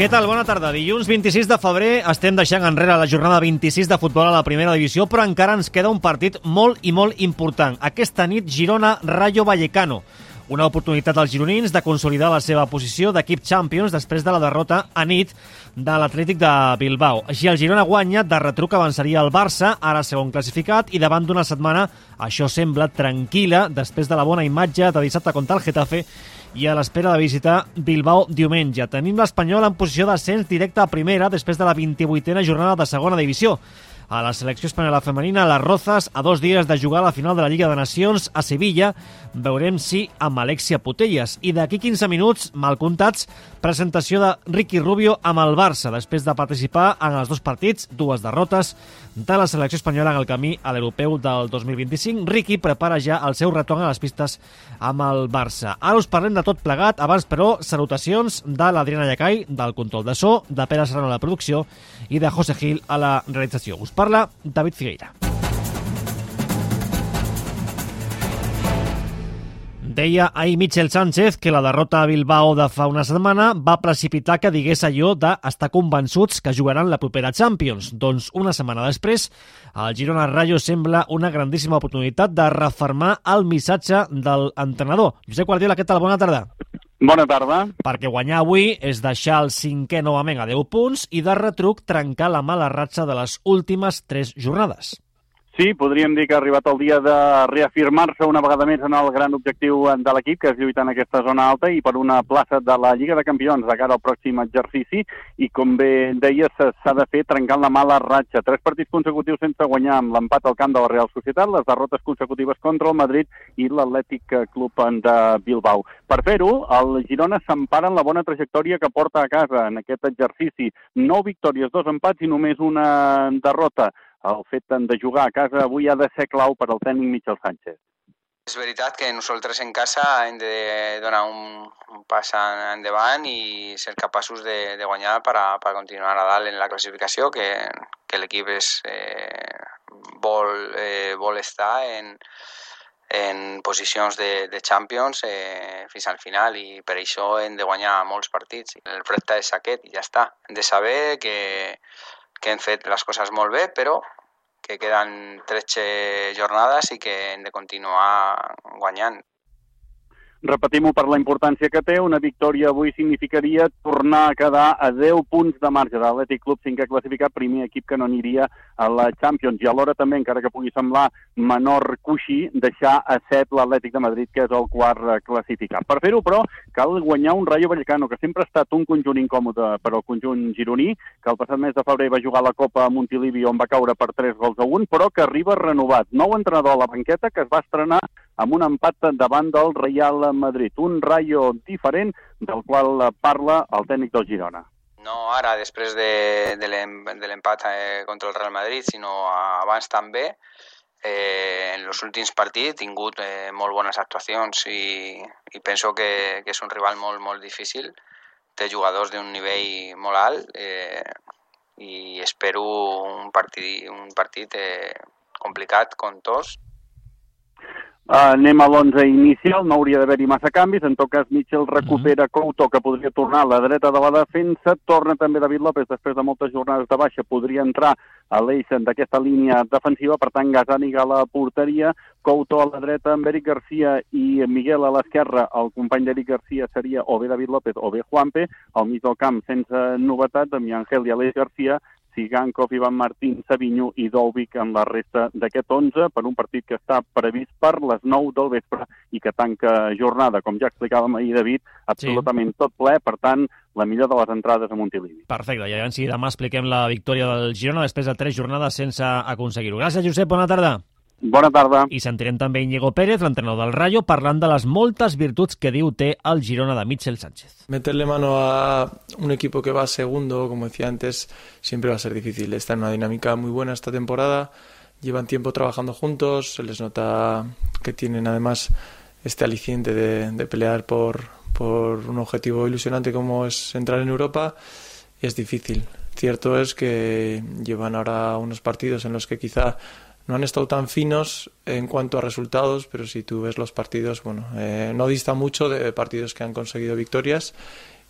Què tal? Bona tarda. Dilluns 26 de febrer estem deixant enrere la jornada 26 de futbol a la primera divisió, però encara ens queda un partit molt i molt important. Aquesta nit, Girona-Rayo Vallecano. Una oportunitat als gironins de consolidar la seva posició d'equip Champions després de la derrota a nit de l'Atlètic de Bilbao. Si el Girona guanya, de retruc avançaria el Barça, ara segon classificat, i davant d'una setmana això sembla tranquil·la després de la bona imatge de dissabte contra el Getafe i a l'espera de visitar Bilbao diumenge. Tenim l'Espanyol en posició d'ascens directe a primera després de la 28a jornada de segona divisió. A la selecció espanyola femenina, les Rozas, a dos dies de jugar a la final de la Lliga de Nacions a Sevilla, veurem si amb Alexia Putelles. I d'aquí 15 minuts, mal comptats, presentació de Ricky Rubio amb el Barça, després de participar en els dos partits, dues derrotes, de la selecció espanyola en el camí a l'europeu del 2025. Ricky prepara ja el seu retorn a les pistes amb el Barça. Ara us parlem de tot plegat, abans però salutacions de l'Adriana Llacai, del control de so, de Pere Serrano a la producció i de José Gil a la realització. Us parla David Figueira. Deia ahir Michel Sánchez que la derrota a Bilbao de fa una setmana va precipitar que digués allò d'estar convençuts que jugaran la propera Champions. Doncs una setmana després, el Girona Rayo sembla una grandíssima oportunitat de refermar el missatge del entrenador. Josep Guardiola, què tal? Bona tarda. Bona tarda. Perquè guanyar avui és deixar el cinquè novament a 10 punts i de retruc trencar la mala ratxa de les últimes 3 jornades. Sí, podríem dir que ha arribat el dia de reafirmar-se una vegada més en el gran objectiu de l'equip, que és lluitar en aquesta zona alta i per una plaça de la Lliga de Campions de cara al pròxim exercici. I com bé deies, s'ha de fer trencant la mala ratxa. Tres partits consecutius sense guanyar amb l'empat al camp de la Real Societat, les derrotes consecutives contra el Madrid i l'Atlètic Club de Bilbao. Per fer-ho, el Girona s'empara en la bona trajectòria que porta a casa en aquest exercici. Nou victòries, dos empats i només una derrota el fet de jugar a casa avui ha de ser clau per al tècnic Michel Sánchez. És veritat que nosaltres en casa hem de donar un, un pas endavant i ser capaços de, de guanyar per a, per continuar a dalt en la classificació, que, que l'equip eh, vol, eh, vol estar en, en posicions de, de Champions eh, fins al final i per això hem de guanyar molts partits. El repte és aquest i ja està. Hem de saber que, que hem fet les coses molt bé, però que queden 13 jornades i que hem de continuar guanyant. Repetim-ho per la importància que té, una victòria avui significaria tornar a quedar a 10 punts de marge de l'Atlètic Club, cinquè classificat, primer equip que no aniria a la Champions. I alhora també, encara que pugui semblar menor coixí, deixar a 7 l'Atlètic de Madrid, que és el quart classificat. Per fer-ho, però, cal guanyar un Rayo Vallecano, que sempre ha estat un conjunt incòmode per al conjunt gironí, que el passat mes de febrer va jugar la Copa a Montilivi, on va caure per 3 gols a 1, però que arriba renovat. Nou entrenador a la banqueta, que es va estrenar amb un empat davant del Real Madrid. Un Rayo diferent del qual parla el tècnic del Girona. No ara, després de, de l'empat eh, contra el Real Madrid, sinó abans també, eh, en els últims partits he tingut eh, molt bones actuacions i, i penso que, que és un rival molt, molt difícil. Té jugadors d'un nivell molt alt eh, i espero un partit, un partit eh, complicat com tots Uh, anem a l'11 inicial, no hauria d'haver-hi massa canvis, en tot cas Mitchell recupera mm -hmm. Couto, que podria tornar a la dreta de la defensa, torna també David López després de moltes jornades de baixa, podria entrar a l'eix d'aquesta línia defensiva, per tant Gazzaniga a la porteria, Couto a la dreta amb Eric Garcia i Miguel a l'esquerra, el company d'Eric Garcia seria o bé David López o bé Juanpe, al mig del camp sense novetats, amb Angel i Aleix Garcia, Sigankov, Ivan Martín, Savinho i Dolvic en la resta d'aquest 11 per un partit que està previst per les 9 del vespre i que tanca jornada, com ja explicàvem ahir, David, absolutament sí. tot ple, per tant, la millor de les entrades a Montilivi. Perfecte, i llavors si demà expliquem la victòria del Girona després de tres jornades sense aconseguir-ho. Gràcies, Josep, bona tarda. Bona tarda. I sentirem també Íñigo Pérez, l'entrenador del Rayo, parlant de les moltes virtuts que diu té el Girona de Mitchell Sánchez. Meterle mano a un equipo que va segundo, como decía antes, siempre va a ser difícil. Está en una dinámica muy buena esta temporada, llevan tiempo trabajando juntos, se les nota que tienen además este aliciente de, de pelear por, por un objetivo ilusionante como es entrar en Europa y es difícil. Cierto es que llevan ahora unos partidos en los que quizá no han estado tan finos en cuanto a resultados, pero si tú ves los partidos, bueno, eh, no dista mucho de partidos que han conseguido victorias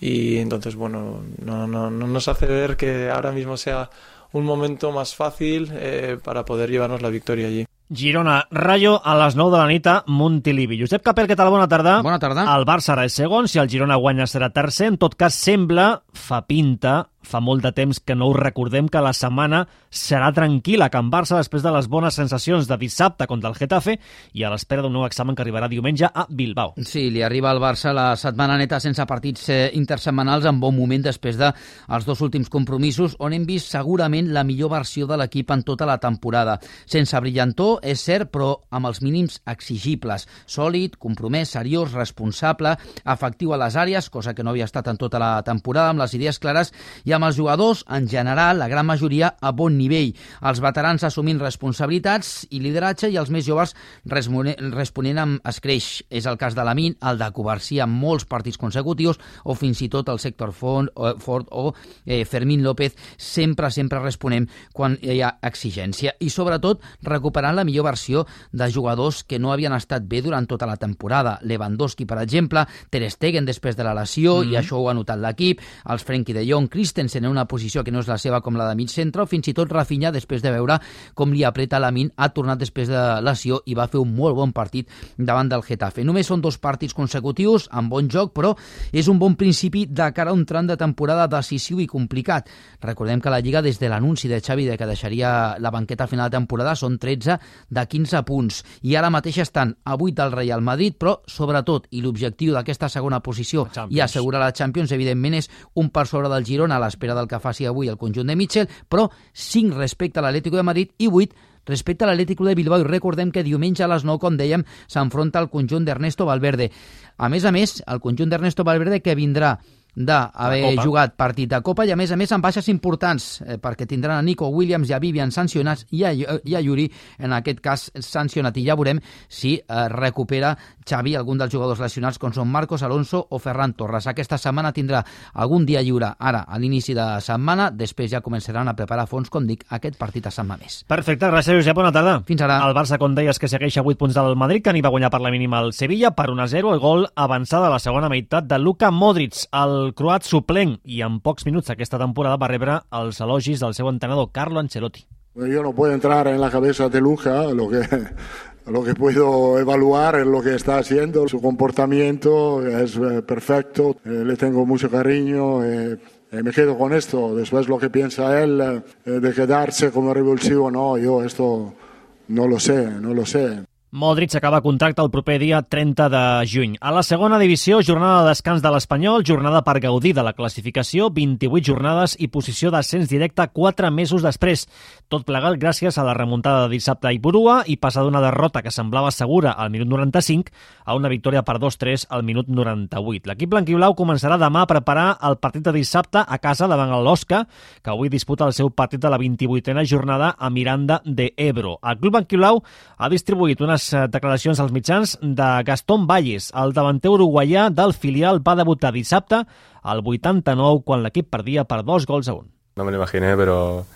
y entonces, bueno, no, no, no nos hace ver que ahora mismo sea un momento más fácil eh, para poder llevarnos la victoria allí. Girona, Rayo a les 9 de la nit a Montilivi. Josep Capel, què tal? Bona tarda. Bona tarda. El Barça ara és segon, si el Girona guanya serà tercer. En tot cas, sembla, fa pinta, fa molt de temps que no us recordem que la setmana serà tranquil·la a Can Barça després de les bones sensacions de dissabte contra el Getafe i a l'espera d'un nou examen que arribarà diumenge a Bilbao. Sí, li arriba al Barça la setmana neta sense partits eh, intersetmanals en bon moment després de els dos últims compromisos on hem vist segurament la millor versió de l'equip en tota la temporada. Sense brillantor, és cert, però amb els mínims exigibles. Sòlid, compromès, seriós, responsable, efectiu a les àrees, cosa que no havia estat en tota la temporada, amb les idees clares i amb els jugadors, en general, la gran majoria a bon nivell. Els veterans assumint responsabilitats i lideratge i els més joves responent amb escreix. És el cas de Lamin, el de Covarsí amb molts partits consecutius o fins i tot el sector Ford, Ford o eh, Fermín López sempre, sempre responem quan hi ha exigència. I sobretot recuperant la millor versió de jugadors que no havien estat bé durant tota la temporada. Lewandowski, per exemple, Ter Stegen després de la lesió, mm -hmm. i això ho ha notat l'equip, els Frenkie de Jong, Christensen en una posició que no és la seva com la de mig centre, o fins i tot Rafinha, després de veure com li apreta la min, ha tornat després de lesió i va fer un molt bon partit davant del Getafe. Només són dos partits consecutius, amb bon joc, però és un bon principi de cara a un tram de temporada decisiu i complicat. Recordem que la Lliga, des de l'anunci de Xavi de que deixaria la banqueta a final de temporada, són 13 de 15 punts. I ara mateix estan a 8 del Real Madrid, però sobretot, i l'objectiu d'aquesta segona posició i assegurar la Champions, evidentment, és un per sobre del Girona a l'espera del que faci avui el conjunt de Mitchell, però 5 respecte a l'Atlético de Madrid i 8 respecte a l'Atlético de Bilbao i recordem que diumenge a les 9, com dèiem, s'enfronta el conjunt d'Ernesto Valverde. A més a més, el conjunt d'Ernesto Valverde que vindrà d'haver jugat partit de Copa i a més a més amb baixes importants eh, perquè tindran a Nico Williams i a Vivian sancionats i a, i a Yuri en aquest cas sancionat i ja veurem si eh, recupera Xavi algun dels jugadors lesionats com són Marcos Alonso o Ferran Torres. Aquesta setmana tindrà algun dia lliure ara a l'inici de setmana, després ja començaran a preparar fons, com dic, aquest partit a Sant Mamés. Perfecte, gràcies Josep, bona tarda. Fins ara. El Barça, com deies, que segueix a 8 punts del Madrid, que n'hi va guanyar per la mínima al Sevilla per 1-0, el gol avançada a la segona meitat de Luka Modric, el el croat suplent i en pocs minuts aquesta temporada va rebre els elogis del seu entrenador Carlo Ancelotti. Yo no puedo entrar en la cabeza de Luca, lo que, lo que puedo evaluar es lo que está haciendo, su comportamiento es eh, perfecto, eh, le tengo mucho cariño. Eh, me quedo con esto. Después lo que piensa él de quedarse como revulsivo, no, yo esto no lo sé, no lo sé. Modric acaba contracte el proper dia 30 de juny. A la segona divisió, jornada de descans de l'Espanyol, jornada per gaudir de la classificació, 28 jornades i posició d'ascens directe 4 mesos després. Tot plegat gràcies a la remuntada de dissabte a Ipurua i passar d'una derrota que semblava segura al minut 95 a una victòria per 2-3 al minut 98. L'equip blanquiblau començarà demà a preparar el partit de dissabte a casa davant l'Osca, que avui disputa el seu partit de la 28a jornada a Miranda de Ebro. El club blanquiblau ha distribuït unes les eh, declaracions als mitjans de Gastón Valles. El davanter uruguaià del filial va debutar dissabte al 89 quan l'equip perdia per dos gols a un. No me lo imaginé, pero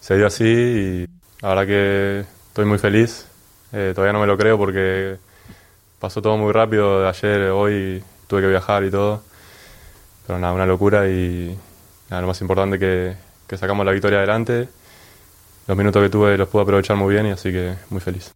se dio así y verdad que estoy muy feliz. Eh, todavía no me lo creo porque pasó todo muy rápido de ayer, hoy tuve que viajar y todo. Pero nada, una locura y nada, lo más importante que, que sacamos la victoria adelante. Los minutos que tuve los pude aprovechar muy bien y así que muy feliz.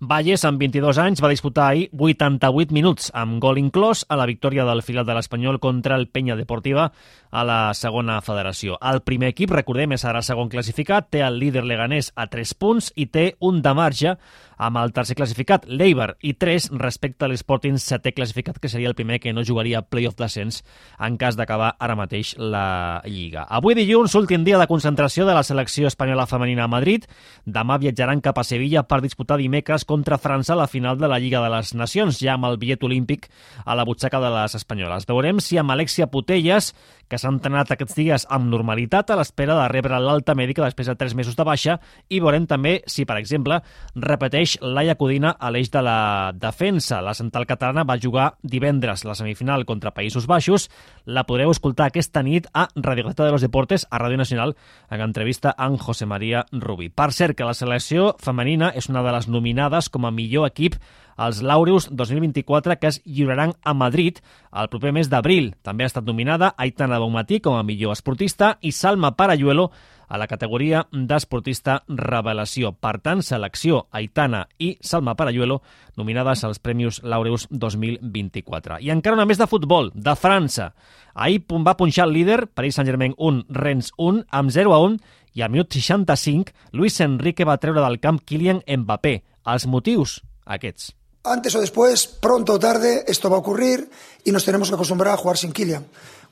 Valles, amb 22 anys, va disputar ahir 88 minuts, amb gol inclòs a la victòria del final de l'Espanyol contra el Penya Deportiva a la segona federació. El primer equip, recordem, és ara segon classificat, té el líder leganès a 3 punts i té un de marge amb el tercer classificat, l'Eibar, i 3 respecte a l'Sporting setè classificat, que seria el primer que no jugaria playoff d'ascens en cas d'acabar ara mateix la Lliga. Avui dilluns, últim dia de concentració de la selecció espanyola femenina a Madrid. Demà viatjaran cap a Sevilla per disputar dimecres contra França a la final de la Lliga de les Nacions, ja amb el bitllet olímpic a la butxaca de les espanyoles. Veurem si amb Alexia Putelles, que s'ha entrenat aquests dies amb normalitat a l'espera de rebre l'alta mèdica després de 3 mesos de baixa, i veurem també si, per exemple, repeteix segueix Laia Codina a l'eix de la defensa. La central catalana va jugar divendres la semifinal contra Països Baixos. La podreu escoltar aquesta nit a Radio Gata de los Deportes, a Ràdio Nacional, en entrevista amb José María Rubí. Per cert, que la selecció femenina és una de les nominades com a millor equip als Laureus 2024 que es lliuraran a Madrid el proper mes d'abril. També ha estat nominada Aitana Bonmatí com a millor esportista i Salma Parayuelo a la categoria d'esportista revelació. Per tant, selecció Aitana i Salma Parayuelo nominades als Premis Laureus 2024. I encara una més de futbol, de França. Ahir va punxar el líder, Paris Saint-Germain 1, Rennes 1, amb 0 a 1, i al minut 65, Luis Enrique va treure del camp Kylian Mbappé. Els motius, aquests. Antes o después, pronto o tarde, esto va a ocurrir y nos tenemos que acostumbrar a jugar sin Kylian.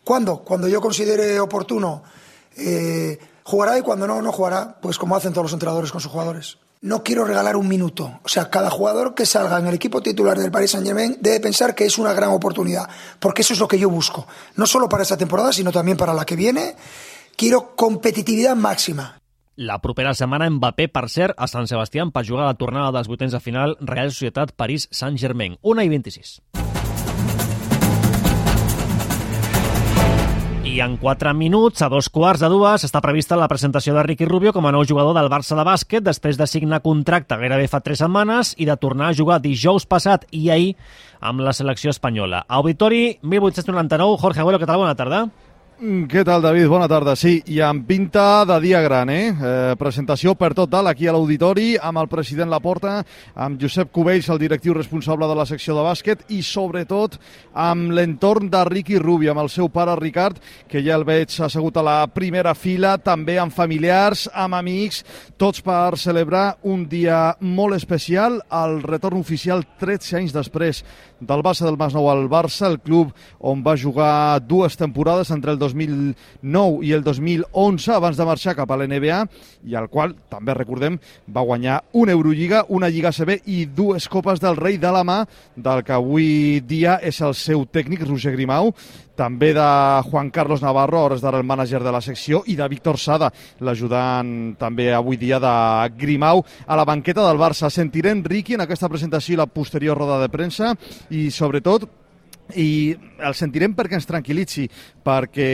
¿Cuándo? Cuando yo considere oportuno eh, jugará y cuando no, no jugará, pues como hacen todos los entrenadores con sus jugadores. No quiero regalar un minuto. O sea, cada jugador que salga en el equipo titular del Paris Saint-Germain debe pensar que es una gran oportunidad, porque eso es lo que yo busco. No solo para esta temporada, sino también para la que viene. Quiero competitividad máxima. La propera setmana Mbappé, per a Sant Sebastià per jugar a la tornada dels vuitens de final Real Societat París Saint-Germain. 1 i 26. I en 4 minuts, a dos quarts de dues, està prevista la presentació de Ricky Rubio com a nou jugador del Barça de bàsquet després de signar contracte gairebé fa 3 setmanes i de tornar a jugar dijous passat i ahir amb la selecció espanyola. Auditori 1899, Jorge Abuelo, què tal? Bona tarda. Mm, què tal, David? Bona tarda. Sí, i amb pinta de dia gran, eh? eh presentació per tot dalt aquí a l'auditori amb el president Laporta, amb Josep Cubells, el directiu responsable de la secció de bàsquet i, sobretot, amb l'entorn de Ricky Rubio, amb el seu pare Ricard, que ja el veig assegut a la primera fila, també amb familiars, amb amics, tots per celebrar un dia molt especial, el retorn oficial 13 anys després del Barça del Masnou al Barça, el club on va jugar dues temporades entre el 2009 i el 2011 abans de marxar cap a l'NBA i al qual, també recordem, va guanyar una Eurolliga, una Lliga CB i dues Copes del Rei de la mà del que avui dia és el seu tècnic, Roger Grimau, també de Juan Carlos Navarro, hores d'ara el mànager de la secció, i de Víctor Sada, l'ajudant també avui dia de Grimau, a la banqueta del Barça. Sentirem Ricky en aquesta presentació i la posterior roda de premsa i, sobretot, i el sentirem perquè ens tranquil·litzi, perquè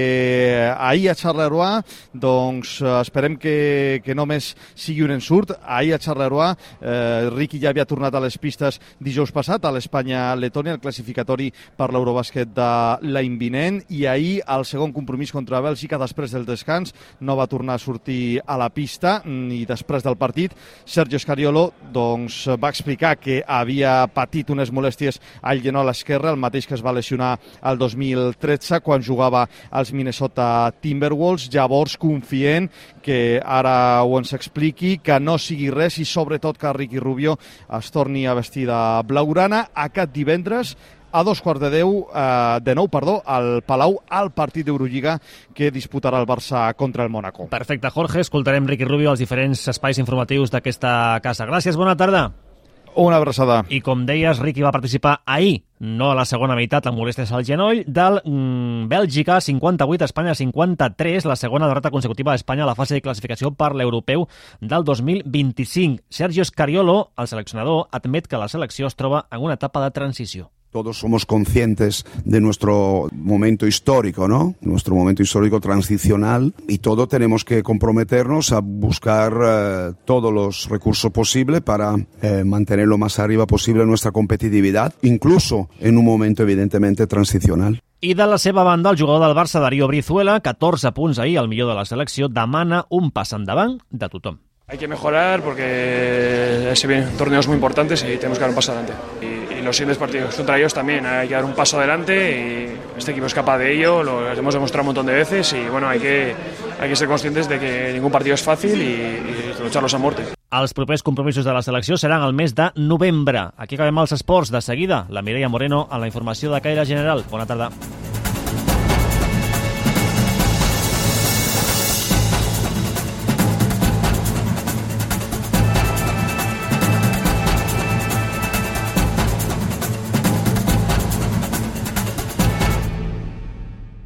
ahir a Charleroi doncs esperem que, que només sigui un ensurt. Ahir a Charleroi eh, Riqui ja havia tornat a les pistes dijous passat a l'Espanya-Letònia, el classificatori per l'Eurobàsquet de l'any vinent, i ahir el segon compromís contra Bèlgica després del descans no va tornar a sortir a la pista i després del partit Sergio Scariolo doncs, va explicar que havia patit unes molèsties al genol esquerre, el mateix que es va lesionar el 2013 quan jugava als Minnesota Timberwolves, llavors confient que ara ho ens expliqui, que no sigui res i sobretot que Ricky Rubio es torni a vestir de blaurana aquest divendres a dos quarts de deu, eh, de nou, perdó, al Palau, al partit d'Eurolliga que disputarà el Barça contra el Mónaco. Perfecte, Jorge. Escoltarem Ricky Rubio als diferents espais informatius d'aquesta casa. Gràcies, bona tarda. Una abraçada. I com deies, Ricky va participar ahir, no a la segona meitat, amb molèsties al genoll, del mm, Bèlgica 58, Espanya 53, la segona derrota consecutiva d'Espanya a la fase de classificació per l'europeu del 2025. Sergio Scariolo, el seleccionador, admet que la selecció es troba en una etapa de transició. Todos somos conscientes de nuestro momento histórico, ¿no? Nuestro momento histórico transicional y todos tenemos que comprometernos a buscar eh, todos los recursos posibles para eh, mantener lo más arriba posible nuestra competitividad, incluso en un momento evidentemente transicional. I de la seva banda, el jugador del Barça, Darío Brizuela, 14 punts ahir, el millor de la selecció, demana un pas endavant de tothom. Hay que mejorar porque se vienen torneos muy importantes y tenemos que dar un paso adelante. Y y los siguientes partidos contra ellos también hay que dar un paso adelante y este equipo es capaz de ello, lo hemos demostrado un montón de veces y bueno, hay que, hay que ser conscientes de que ningún partido es fácil y, y lucharlos a muerte. Els propers compromisos de la selecció seran el mes de novembre. Aquí acabem els esports. De seguida, la Mireia Moreno a la informació de Caire General. Bona tarda.